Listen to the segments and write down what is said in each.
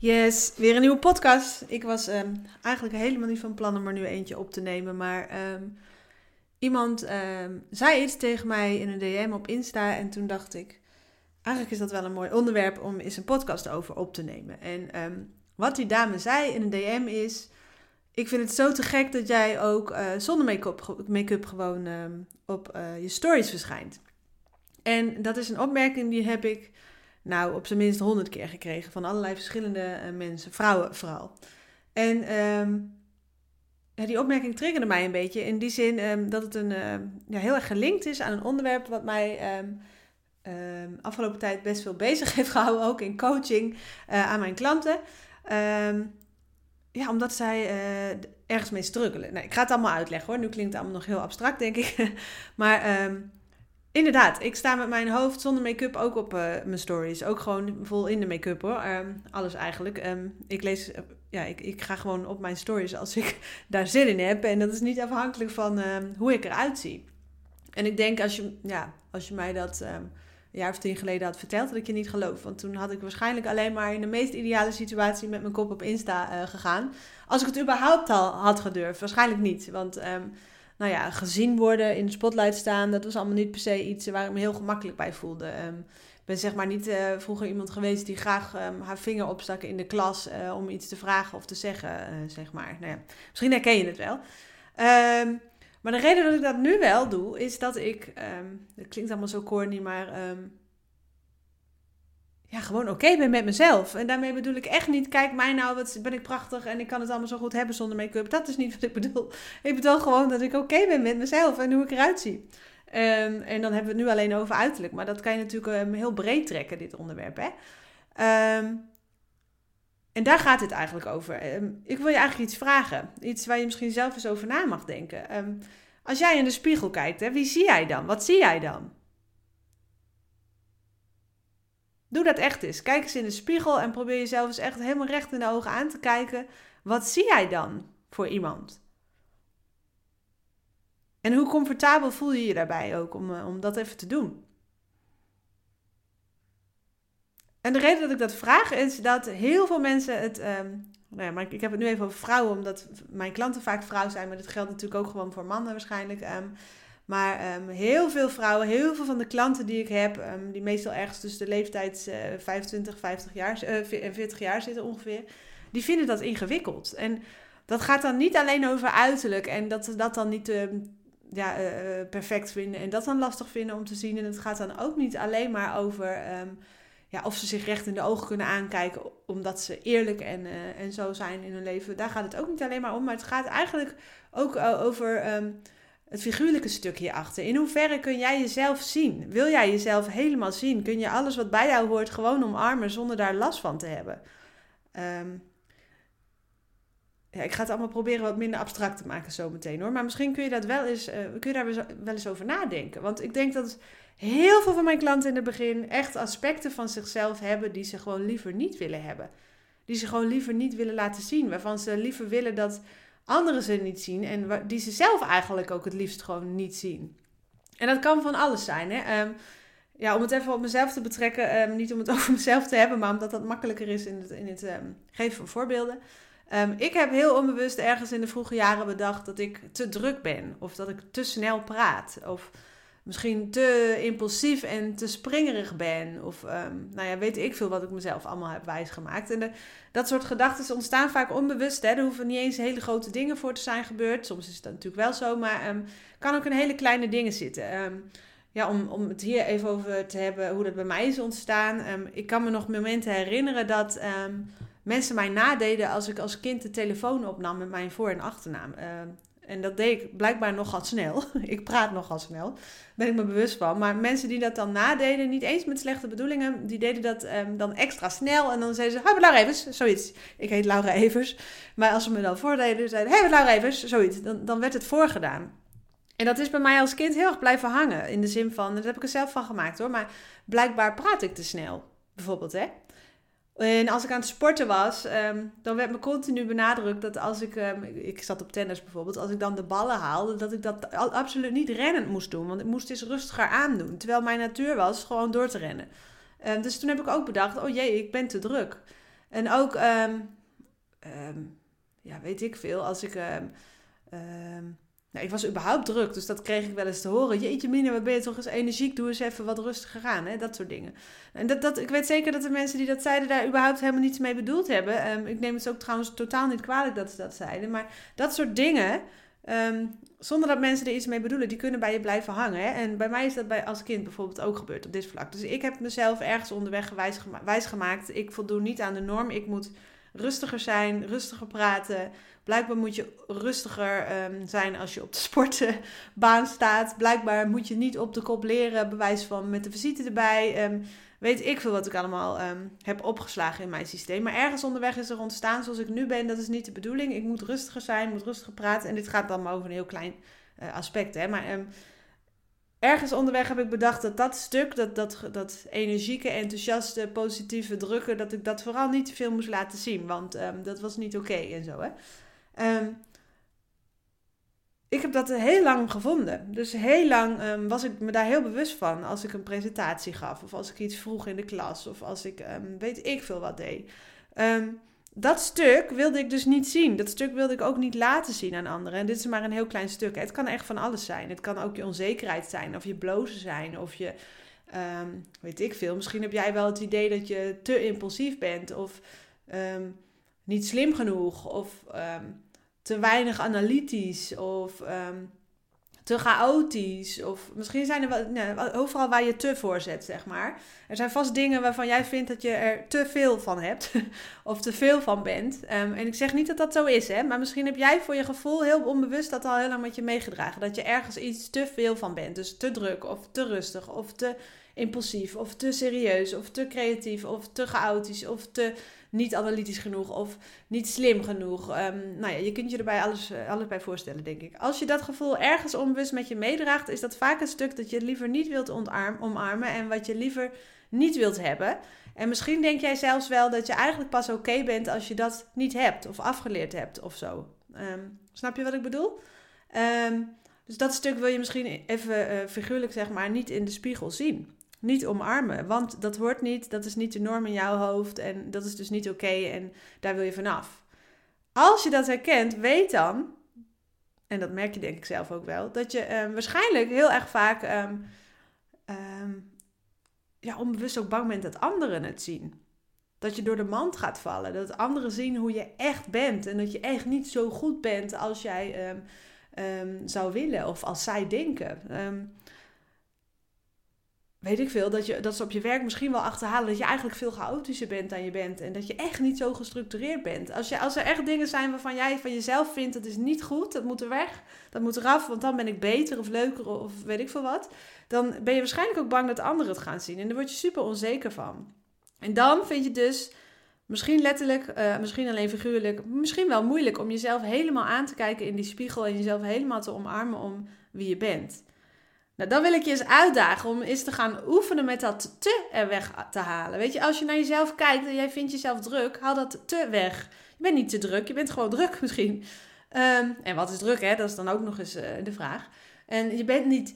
Yes, weer een nieuwe podcast. Ik was um, eigenlijk helemaal niet van plan om er nu eentje op te nemen. Maar um, iemand um, zei iets tegen mij in een DM op Insta. En toen dacht ik, eigenlijk is dat wel een mooi onderwerp om eens een podcast over op te nemen. En wat die dame zei in een DM is... Ik vind het zo te gek dat jij ook uh, zonder make-up make gewoon op uh, je stories verschijnt. En dat is een opmerking die heb ik nou op zijn minst honderd keer gekregen van allerlei verschillende uh, mensen, vrouwen vooral. En ja, die opmerking triggerde mij een beetje in die zin um, dat het een, uh, ja, heel erg gelinkt is aan een onderwerp wat mij afgelopen tijd best veel bezig heeft gehouden, ook in coaching uh, aan mijn klanten. ja, omdat zij ergens mee struggelen. Nou, ik ga het allemaal uitleggen hoor. Nu klinkt het allemaal nog heel abstract, denk ik. maar Inderdaad, ik sta met mijn hoofd zonder make-up ook op uh, mijn stories. Ook gewoon vol in de make-up hoor. Um, alles eigenlijk. Um, ik lees, uh, ja, ik, ik ga gewoon op mijn stories als ik daar zin in heb. En dat is niet afhankelijk van uh, hoe ik eruit zie. En ik denk als je, ja, als je mij dat een jaar of tien geleden had verteld, dat ik je niet geloof. Want toen had ik waarschijnlijk alleen maar in de meest ideale situatie met mijn kop op Insta gegaan. Als ik het überhaupt al had gedurfd. Waarschijnlijk niet. Want nou ja, gezien worden, in de spotlight staan, dat was allemaal niet per se iets waar ik me heel gemakkelijk bij voelde. Um, ik ben zeg maar niet uh, vroeger iemand geweest die graag um, haar vinger opstak in de klas uh, om iets te vragen of te zeggen, uh, zeg maar. Nou ja, misschien herken je het wel. Um, maar de reden dat ik dat nu wel doe, is dat ik, het klinkt allemaal zo corny, maar ja, gewoon oké ben met mezelf. En daarmee bedoel ik echt niet, kijk mij nou, wat ben ik prachtig en ik kan het allemaal zo goed hebben zonder make-up. Dat is niet wat ik bedoel. Ik bedoel gewoon dat ik oké ben met mezelf en hoe ik eruit zie. Um, en dan hebben we het nu alleen over uiterlijk, maar dat kan je natuurlijk um, heel breed trekken, dit onderwerp. Hè? Um, en daar gaat het eigenlijk over. ik wil je eigenlijk iets vragen. Iets waar je misschien zelf eens over na mag denken. als jij in de spiegel kijkt, hè, wie zie jij dan? Wat zie jij dan? Doe dat echt eens. Kijk eens in de spiegel en probeer jezelf eens echt helemaal recht in de ogen aan te kijken. Wat zie jij dan voor iemand? En hoe comfortabel voel je je daarbij ook om, eh, om dat even te doen? En de reden dat ik dat vraag is dat heel veel mensen het. Um, nou ja, maar ik heb het nu even over vrouwen, omdat mijn klanten vaak vrouw zijn, maar dat geldt natuurlijk ook gewoon voor mannen waarschijnlijk. Um, maar um, heel veel vrouwen, heel veel van de klanten die ik heb, um, die meestal ergens tussen de leeftijd uh, 25, 50 jaar, uh, 40 jaar zitten ongeveer, die vinden dat ingewikkeld. En dat gaat dan niet alleen over uiterlijk en dat ze dat dan niet uh, ja, uh, perfect vinden en dat dan lastig vinden om te zien. En het gaat dan ook niet alleen maar over ja, of ze zich recht in de ogen kunnen aankijken omdat ze eerlijk en, uh, en zo zijn in hun leven. Daar gaat het ook niet alleen maar om, maar het gaat eigenlijk ook over het figuurlijke stukje achter. In hoeverre kun jij jezelf zien? Wil jij jezelf helemaal zien? Kun je alles wat bij jou hoort gewoon omarmen zonder daar last van te hebben? Um, ja, ik ga het allemaal proberen wat minder abstract te maken zometeen hoor. Maar misschien kun je, dat wel eens, uh, kun je daar wel eens over nadenken. Want ik denk dat heel veel van mijn klanten in het begin echt aspecten van zichzelf hebben die ze gewoon liever niet willen hebben. Die ze gewoon liever niet willen laten zien. Waarvan ze liever willen dat anderen ze niet zien en die ze zelf eigenlijk ook het liefst gewoon niet zien. En dat kan van alles zijn. Hè? Um, ja, om het even op mezelf te betrekken, um, niet om het over mezelf te hebben, maar omdat dat makkelijker is in het, in het um, geven van voorbeelden. ik heb heel onbewust ergens in de vroege jaren bedacht dat ik te druk ben, of dat ik te snel praat, of misschien te impulsief en te springerig ben. Of um, nou ja, weet ik veel wat ik mezelf allemaal heb wijsgemaakt. En dat soort gedachten ontstaan vaak onbewust. Hè. Er hoeven niet eens hele grote dingen voor te zijn gebeurd. Soms is dat natuurlijk wel zo, maar um, kan ook in hele kleine dingen zitten. Um, ja, om, om het hier even over te hebben hoe dat bij mij is ontstaan. ik kan me nog momenten herinneren dat mensen mij nadeden als ik als kind de telefoon opnam met mijn voor- en achternaam. En dat deed ik blijkbaar nogal snel. ik praat nogal snel. Ben ik me bewust van. Maar mensen die dat dan nadeden, niet eens met slechte bedoelingen, die deden dat um, dan extra snel. En dan zeiden ze: Hé, Laura Evers, zoiets. Ik heet Laura Evers. Maar als ze me dan voordeden, zeiden: Hé, Laura Evers, zoiets. Dan, dan werd het voorgedaan. En dat is bij mij als kind heel erg blijven hangen. In de zin van, dat heb ik er zelf van gemaakt hoor. Maar blijkbaar praat ik te snel. Bijvoorbeeld, hè. En als ik aan het sporten was, ehm, dan werd me continu benadrukt dat als ik, um, ik zat op tennis bijvoorbeeld, als ik dan de ballen haalde, dat ik dat absoluut niet rennend moest doen. Want ik moest eens rustiger aandoen. Terwijl mijn natuur was gewoon door te rennen. Um, dus toen heb ik ook bedacht, oh jee, ik ben te druk. En ook, ja, weet ik veel, als ik nou, ik was überhaupt druk, dus dat kreeg ik wel eens te horen. Jeetje Mine, wat ben je toch eens energiek, doe eens even wat rustiger aan. Hè? Dat soort dingen. En dat, dat, ik weet zeker dat de mensen die dat zeiden daar überhaupt helemaal niets mee bedoeld hebben. Um, ik neem het ook trouwens totaal niet kwalijk dat ze dat zeiden. Maar dat soort dingen, um, zonder dat mensen er iets mee bedoelen, die kunnen bij je blijven hangen. Hè? En bij mij is dat bij, als kind bijvoorbeeld ook gebeurd op dit vlak. Dus ik heb mezelf ergens onderweg wijs gemaakt. Ik voldoen niet aan de norm. Ik moet rustiger zijn, rustiger praten. Blijkbaar moet je rustiger um, zijn als je op de sportbaan staat. Blijkbaar moet je niet op de kop leren, bewijs van met de visite erbij. Um, weet ik veel wat ik allemaal um, heb opgeslagen in mijn systeem. Maar ergens onderweg is er ontstaan zoals ik nu ben. Dat is niet de bedoeling. Ik moet rustiger zijn, moet rustiger praten. En dit gaat dan maar over een heel klein uh, aspect. Hè? Maar ergens onderweg heb ik bedacht dat dat stuk, dat, dat, dat energieke, enthousiaste, positieve, drukke, dat ik dat vooral niet te veel moest laten zien. Want dat was niet oké en zo. Hè? Um, ik heb dat heel lang gevonden. Dus heel lang um, was ik me daar heel bewust van als ik een presentatie gaf, of als ik iets vroeg in de klas, of als ik weet ik veel wat deed. dat stuk wilde ik dus niet zien. Dat stuk wilde ik ook niet laten zien aan anderen. En dit is maar een heel klein stuk. Het kan echt van alles zijn. Het kan ook je onzekerheid zijn, of je blozen zijn, of je, weet ik veel. Misschien heb jij wel het idee dat je te impulsief bent, of niet slim genoeg, of te weinig analytisch, of te chaotisch. Of misschien zijn er wel, nee, overal waar je te voor zet, zeg maar. Er zijn vast dingen waarvan jij vindt dat je er te veel van hebt. of te veel van bent. Um, en ik zeg niet dat dat zo is, hè. Maar misschien heb jij voor je gevoel heel onbewust dat al heel lang met je meegedragen. Dat je ergens iets te veel van bent. Dus te druk, of te rustig, of te impulsief, of te serieus, of te creatief, of te chaotisch, of te niet analytisch genoeg of niet slim genoeg. Um, nou ja, je kunt je erbij alles, uh, alles bij voorstellen, denk ik. Als je dat gevoel ergens onbewust met je meedraagt, is dat vaak een stuk dat je liever niet wilt omarmen en wat je liever niet wilt hebben. En misschien denk jij zelfs wel dat je eigenlijk pas oké bent als je dat niet hebt of afgeleerd hebt of zo. Um, snap je wat ik bedoel? Um, dus dat stuk wil je misschien even uh, figuurlijk zeg maar niet in de spiegel zien niet omarmen. Want dat hoort niet, dat is niet de norm in jouw hoofd en dat is dus niet oké en daar wil je vanaf. Als je dat herkent, weet dan, en dat merk je denk ik zelf ook wel, dat je um, waarschijnlijk heel erg vaak um, um, ja, onbewust ook bang bent dat anderen het zien. Dat je door de mand gaat vallen. Dat anderen zien hoe je echt bent. En dat je echt niet zo goed bent als jij zou willen of als zij denken weet ik veel, dat, je, dat ze op je werk misschien wel achterhalen dat je eigenlijk veel chaotischer bent dan je bent. En dat je echt niet zo gestructureerd bent. Als, je, als er echt dingen zijn waarvan jij van jezelf vindt dat is niet goed, dat moet er weg, dat moet eraf, want dan ben ik beter of leuker of weet ik veel wat. Dan ben je waarschijnlijk ook bang dat anderen het gaan zien. En daar word je super onzeker van. En dan vind je dus misschien letterlijk, uh, misschien alleen figuurlijk, misschien wel moeilijk om jezelf helemaal aan te kijken in die spiegel en jezelf helemaal te omarmen om wie je bent. Nou, dan wil ik je eens uitdagen om eens te gaan oefenen met dat te er weg te halen. Weet je, als je naar jezelf kijkt en jij vindt jezelf druk, haal dat te weg. Je bent niet te druk, je bent gewoon druk misschien. Um, en wat is druk, hè? Dat is dan ook nog eens uh, de vraag. En je bent niet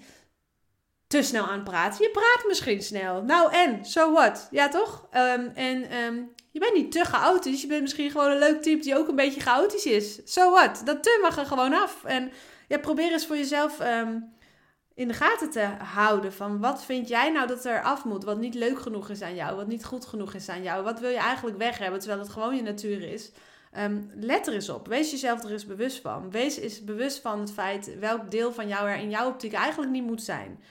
te snel aan het praten. Je praat misschien snel. Nou en, so what? Ja, toch? Um, en um, je bent niet te chaotisch. Je bent misschien gewoon een leuk type die ook een beetje chaotisch is. So what? Dat te mag er gewoon af. En ja, probeer eens voor jezelf in de gaten te houden van wat vind jij nou dat er af moet, wat niet leuk genoeg is aan jou, wat niet goed genoeg is aan jou, wat wil je eigenlijk weg hebben terwijl het gewoon je natuur is. Um, let er eens op. Wees jezelf er eens bewust van. Wees eens bewust van het feit welk deel van jou er in jouw optiek eigenlijk niet moet zijn.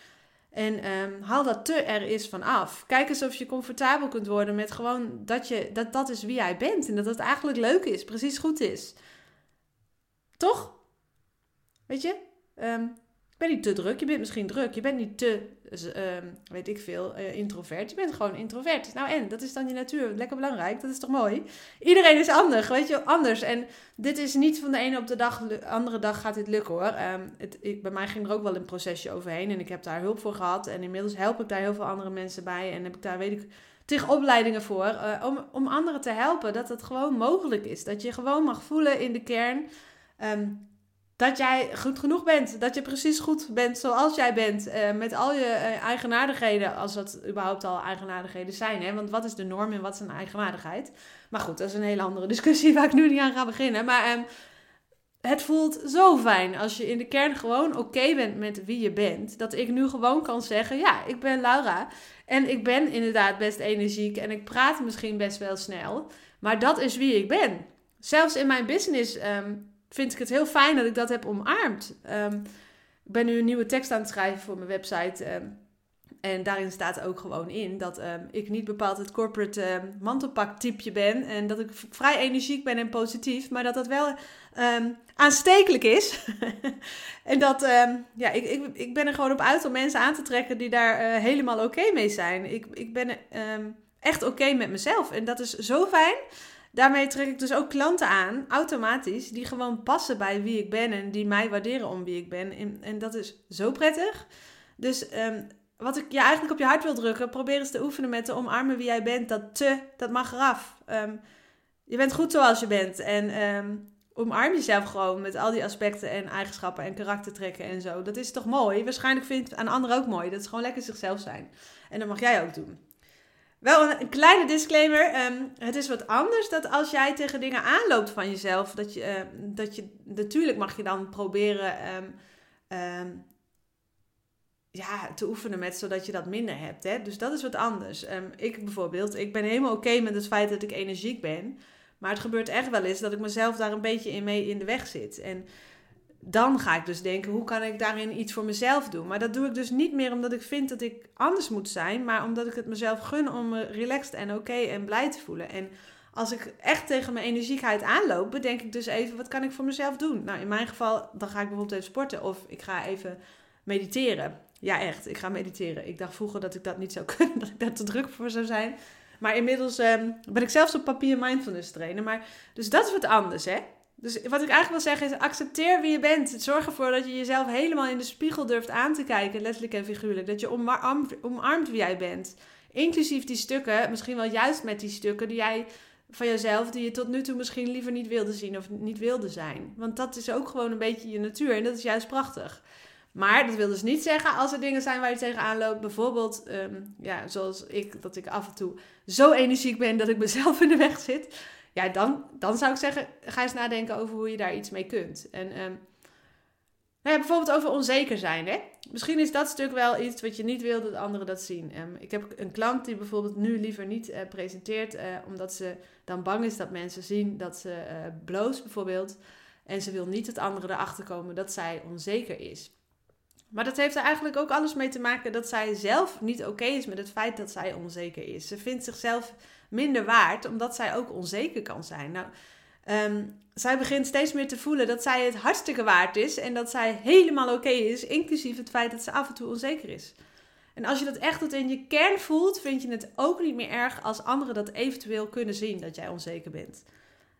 En um, haal dat te er is van af. Kijk eens of je comfortabel kunt worden met gewoon dat, je, dat dat is wie jij bent. En dat het eigenlijk leuk is, precies goed is. Toch? Weet je? Um, je bent niet te druk. Je bent misschien druk. Je bent niet te, ehm, weet ik veel, uh, introvert. Je bent gewoon introvert. Nou en, dat is dan je natuur. Lekker belangrijk. Dat is toch mooi? Iedereen is anders, weet je, anders. En dit is niet van de ene op de dag, andere dag gaat dit lukken hoor. Um, het, ik, bij mij ging er ook wel een procesje overheen. En ik heb daar hulp voor gehad. En inmiddels help ik daar heel veel andere mensen bij. En heb ik daar, weet ik tegen opleidingen voor. Uh, om, om anderen te helpen. Dat het gewoon mogelijk is. Dat je gewoon mag voelen in de kern. Um, dat jij goed genoeg bent. Dat je precies goed bent zoals jij bent. Uh, met al je uh, eigenaardigheden. Als dat überhaupt al eigenaardigheden zijn. Hè? Want wat is de norm en wat is een eigenaardigheid? Maar goed, dat is een hele andere discussie waar ik nu niet aan ga beginnen. Maar um, het voelt zo fijn als je in de kern gewoon oké bent met wie je bent. Dat ik nu gewoon kan zeggen: Ja, ik ben Laura. En ik ben inderdaad best energiek. En ik praat misschien best wel snel. Maar dat is wie ik ben. Zelfs in mijn business. Um, vind ik het heel fijn dat ik dat heb omarmd. Um, ik ben nu een nieuwe tekst aan het schrijven voor mijn website. Um, en daarin staat ook gewoon in dat um, ik niet bepaald het corporate mantelpak typeje ben. En dat ik vrij energiek ben en positief. Maar dat dat wel aanstekelijk is. en dat, ja, ik, ik, ik ben er gewoon op uit om mensen aan te trekken die daar uh, helemaal oké mee zijn. Ik, ik ben echt oké met mezelf. En dat is zo fijn daarmee trek ik dus ook klanten aan, automatisch, die gewoon passen bij wie ik ben en die mij waarderen om wie ik ben. En, en dat is zo prettig. Dus um, wat ik je eigenlijk op je hart wil drukken, probeer eens te oefenen met te omarmen wie jij bent. Dat te, dat mag eraf. Um, je bent goed zoals je bent. En um, omarm jezelf gewoon met al die aspecten en eigenschappen en karaktertrekken en zo. Dat is toch mooi? Waarschijnlijk vindt het aan anderen ook mooi. Dat is gewoon lekker zichzelf zijn. En dat mag jij ook doen. Wel een, kleine disclaimer. Um, het is wat anders dat als jij tegen dingen aanloopt van jezelf, dat je, uh, dat je natuurlijk mag je dan proberen um, um, ja, te oefenen met, zodat je dat minder hebt. Hè? Dus dat is wat anders. ik bijvoorbeeld, ik ben helemaal oké met het feit dat ik energiek ben. Maar het gebeurt echt wel eens dat ik mezelf daar een beetje in mee in de weg zit. En dan ga ik dus denken, hoe kan ik daarin iets voor mezelf doen? Maar dat doe ik dus niet meer omdat ik vind dat ik anders moet zijn, maar omdat ik het mezelf gun om me relaxed en oké en blij te voelen. En als ik echt tegen mijn energiekheid aanloop, bedenk ik dus even, wat kan ik voor mezelf doen? Nou, in mijn geval, dan ga ik bijvoorbeeld even sporten of ik ga even mediteren. Ja, echt, ik ga mediteren. Ik dacht vroeger dat ik dat niet zou kunnen, dat ik daar te druk voor zou zijn. Maar inmiddels um, ben ik zelfs op papier mindfulness trainen. Maar, dus dat is wat anders, hè? Dus wat ik eigenlijk wil zeggen is: accepteer wie je bent. Zorg ervoor dat je jezelf helemaal in de spiegel durft aan te kijken, letterlijk en figuurlijk. Dat je omarmt, wie jij bent. Inclusief die stukken, misschien wel juist met die stukken die jij van jezelf, die je tot nu toe misschien liever niet wilde zien of niet wilde zijn. Want dat is ook gewoon een beetje je natuur en dat is juist prachtig. Maar dat wil dus niet zeggen als er dingen zijn waar je tegenaan loopt. Bijvoorbeeld, um, ja, zoals ik, dat ik af en toe zo energiek ben dat ik mezelf in de weg zit ja, dan, dan zou ik zeggen, ga eens nadenken over hoe je daar iets mee kunt. En um, nou ja, bijvoorbeeld over onzeker zijn. Hè? Misschien is dat stuk wel iets wat je niet wil dat anderen dat zien. Um, ik heb een klant die bijvoorbeeld nu liever niet uh, presenteert, uh, omdat ze dan bang is dat mensen zien dat ze uh, bijvoorbeeld. En ze wil niet dat anderen erachter komen dat zij onzeker is. Maar dat heeft er eigenlijk ook alles mee te maken dat zij zelf niet oké is met het feit dat zij onzeker is. Ze vindt zichzelf minder waard, omdat zij ook onzeker kan zijn. Nou, um, zij begint steeds meer te voelen dat zij het hartstikke waard is en dat zij helemaal oké is, inclusief het feit dat ze af en toe onzeker is. En als je dat echt tot in je kern voelt, vind je het ook niet meer erg als anderen dat eventueel kunnen zien dat jij onzeker bent.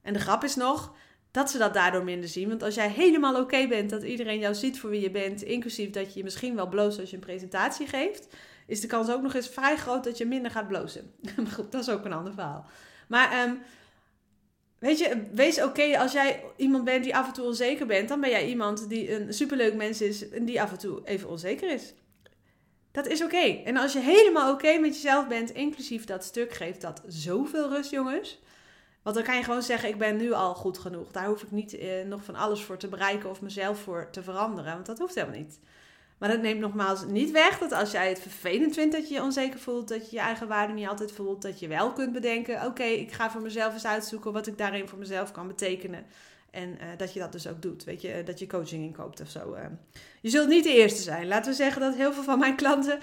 En de grap is nog dat ze dat daardoor minder zien. Want als jij helemaal oké bent dat iedereen jou ziet voor wie je bent, inclusief dat je misschien wel bloost als je een presentatie geeft, is de kans ook nog eens vrij groot dat je minder gaat blozen. maar goed, dat is ook een ander verhaal. Maar um, weet je, wees oké als jij iemand bent die af en toe onzeker bent, dan ben jij iemand die een superleuk mens is en die af en toe even onzeker is. Dat is oké. En als je helemaal oké met jezelf bent, inclusief dat stuk, geeft dat zoveel rust, jongens. Want dan kan je gewoon zeggen, ik ben nu al goed genoeg. Daar hoef ik niet eh, nog van alles voor te bereiken of mezelf voor te veranderen. Want dat hoeft helemaal niet. Maar dat neemt nogmaals niet weg dat als jij het vervelend vindt dat je je onzeker voelt, dat je je eigen waarde niet altijd voelt, dat je wel kunt bedenken: oké, ik ga voor mezelf eens uitzoeken wat ik daarin voor mezelf kan betekenen. En uh, dat je dat dus ook doet. Weet je, eh, dat je coaching inkoopt of zo. Uh. Je zult niet de eerste zijn. Laten we zeggen dat heel veel van mijn klanten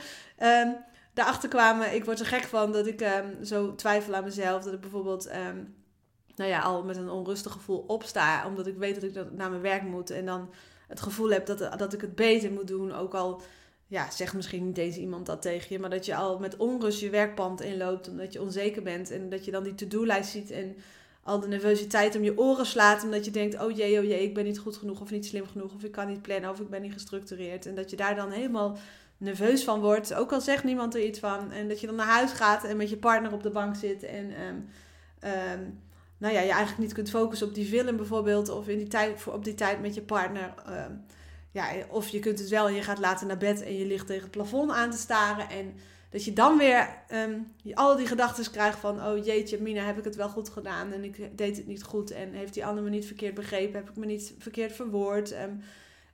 daarachter kwamen. Ik word er gek van dat ik um, zo twijfel aan mezelf. Dat ik bijvoorbeeld um, nou ja, al met een onrustig gevoel opsta. Omdat ik weet dat ik naar mijn werk moet. En dan het gevoel heb dat, dat ik het beter moet doen. Ook al ja, zeg misschien niet deze iemand dat tegen je, maar dat je al met onrust je werkpand inloopt omdat je onzeker bent. En dat je dan die to-do-lijst ziet en al de nervositeit om je oren slaat. Omdat je denkt, oh jee, oh jee, ik ben niet goed genoeg of niet slim genoeg. Of ik kan niet plannen of ik ben niet gestructureerd. En dat je daar dan helemaal nerveus van wordt. Ook al zegt niemand er iets van. En dat je dan naar huis gaat en met je partner op de bank zit. En um, um, nou ja, je eigenlijk niet kunt focussen op die film bijvoorbeeld. Of in die tijd, op die tijd met je partner. Um, ja, of je kunt het wel en je gaat later naar bed en je ligt tegen het plafond aan te staren. En dat je dan weer um, al die gedachten krijgt van... oh jeetje, Mina, heb ik het wel goed gedaan en ik deed het niet goed... en heeft die ander me niet verkeerd begrepen, heb ik me niet verkeerd verwoord... Um,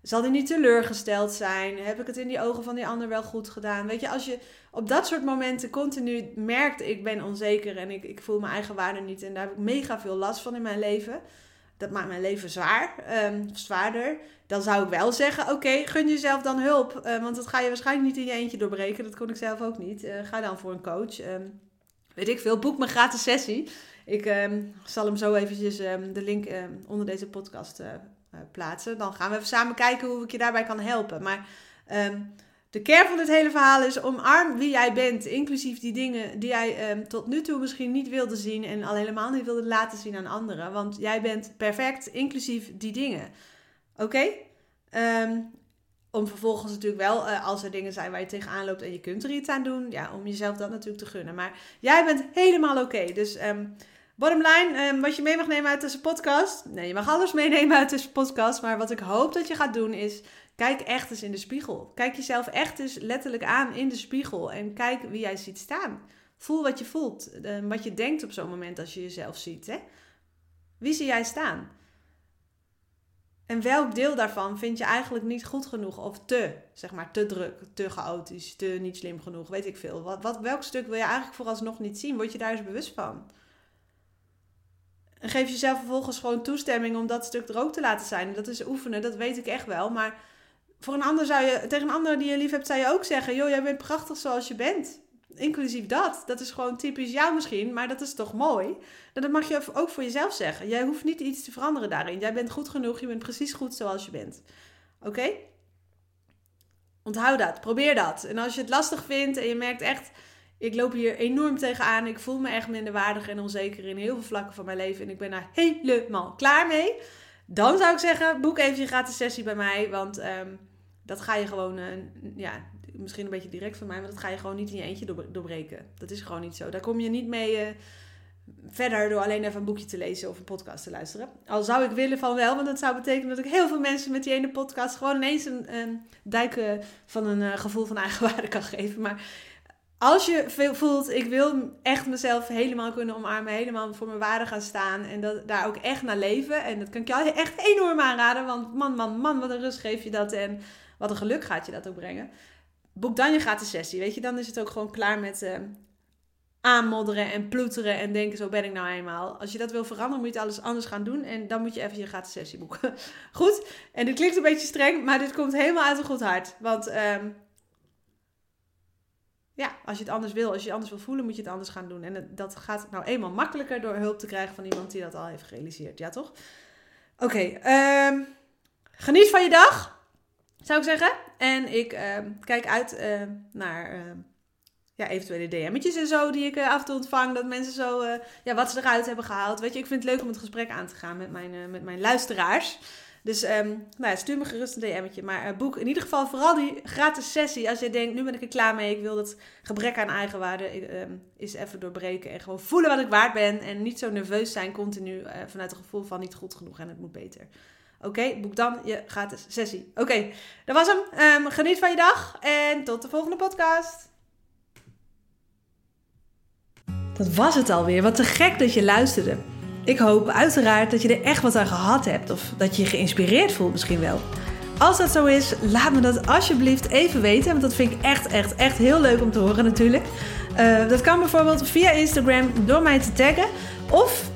zal die niet teleurgesteld zijn? Heb ik het in die ogen van die ander wel goed gedaan? Weet je, als je op dat soort momenten continu merkt... ik ben onzeker en ik, ik voel mijn eigen waarde niet... en daar heb ik mega veel last van in mijn leven dat maakt mijn leven zwaar, um, zwaarder. Dan zou ik wel zeggen, oké, gun jezelf dan hulp. Uh, want dat ga je waarschijnlijk niet in je eentje doorbreken. Dat kon ik zelf ook niet. Uh, ga dan voor een coach. Um, weet ik veel, boek mijn gratis sessie. Ik um, zal hem zo eventjes de link onder deze podcast uh, plaatsen. Dan gaan we even samen kijken hoe ik je daarbij kan helpen. Maar de kern van dit hele verhaal is omarm wie jij bent. Inclusief die dingen die jij um, tot nu toe misschien niet wilde zien. En al helemaal niet wilde laten zien aan anderen. Want jij bent perfect, inclusief die dingen. Oké? Um, om vervolgens natuurlijk wel, uh, als er dingen zijn waar je tegenaan loopt en je kunt er iets aan doen. Ja, om jezelf dat natuurlijk te gunnen. Maar jij bent helemaal oké. Dus... Bottom line, wat je mee mag nemen uit deze podcast. Nee, je mag alles meenemen uit deze podcast. Maar wat ik hoop dat je gaat doen is Kijk echt eens in de spiegel. Kijk jezelf echt eens letterlijk aan in de spiegel en kijk wie jij ziet staan. Voel wat je voelt, wat je denkt op zo'n moment als je jezelf ziet. Hè? Wie zie jij staan? En welk deel daarvan vind je eigenlijk niet goed genoeg of te, zeg maar, te druk, te chaotisch, te niet slim genoeg, weet ik veel. Wat, wat, welk stuk wil je eigenlijk vooralsnog niet zien? Word je daar eens bewust van? En geef jezelf vervolgens gewoon toestemming om dat stuk er ook te laten zijn. Dat is oefenen, dat weet ik echt wel. Maar voor een ander zou je, tegen een ander die je lief hebt, zou je ook zeggen: joh, jij bent prachtig zoals je bent. Inclusief dat. Dat is gewoon typisch jou misschien, maar dat is toch mooi? En dat mag je ook voor jezelf zeggen. Jij hoeft niet iets te veranderen daarin. Jij bent goed genoeg, je bent precies goed zoals je bent. Oké? Onthoud dat, probeer dat. En als je het lastig vindt en je merkt echt, ik loop hier enorm tegenaan, ik voel me echt minderwaardig en onzeker in heel veel vlakken van mijn leven en ik ben daar helemaal klaar mee dan zou ik zeggen, boek even je gratis sessie bij mij. Want um, dat ga je gewoon, uh, ja, misschien een beetje direct van mij, maar dat ga je gewoon niet in je eentje doorbreken. Dat is gewoon niet zo. Daar kom je niet mee uh, verder door alleen even een boekje te lezen of een podcast te luisteren. Al zou ik willen van wel, want dat zou betekenen dat ik heel veel mensen met die ene podcast gewoon ineens een, een duiken van een gevoel van eigenwaarde kan geven. Maar als je voelt, ik wil echt mezelf helemaal kunnen omarmen, helemaal voor mijn waarde gaan staan en dat, daar ook echt naar leven. En dat kan ik jou echt enorm aanraden, want man, man, man, wat een rust geef je dat en wat een geluk gaat je dat ook brengen. Boek dan je gratis sessie, weet je, dan is het ook gewoon klaar met uh, aanmodderen en ploeteren en denken, zo ben ik nou eenmaal. Als je dat wil veranderen, moet je alles anders gaan doen en dan moet je even je gratis sessie boeken. Goed, en dit klinkt een beetje streng, maar dit komt helemaal uit een goed hart, want... Um, ja, als je het anders wil, als je het anders wil voelen, moet je het anders gaan doen. En dat gaat nou eenmaal makkelijker door hulp te krijgen van iemand die dat al heeft gerealiseerd. Ja, toch? Oké, ehm, geniet van je dag, zou ik zeggen. En ik ehm, kijk uit uh, naar ja, eventuele DM'tjes en zo die ik eh, af en toe ontvang. Dat mensen zo, eh, ja, wat ze eruit hebben gehaald. Weet je, ik vind het leuk om het gesprek aan te gaan met mijn, met mijn luisteraars. Dus um, nou stuur me gerust een DM'tje. Maar uh, boek in ieder geval vooral die gratis sessie. Als je denkt, nu ben ik er klaar mee. Ik wil dat gebrek aan eigenwaarde um, is even doorbreken. En gewoon voelen wat ik waard ben. En niet zo nerveus zijn continu uh, vanuit het gevoel van niet goed genoeg en het moet beter. Oké, boek dan je gratis sessie. Oké, dat was hem. Um, geniet van je dag en tot de volgende podcast. Dat was het alweer. Wat te gek dat je luisterde. Ik hoop uiteraard dat je er echt wat aan gehad hebt of dat je je geïnspireerd voelt misschien wel. Als dat zo is, laat me dat alsjeblieft even weten, want dat vind ik echt, echt, echt heel leuk om te horen natuurlijk. Uh, dat kan bijvoorbeeld via Instagram door mij te taggen of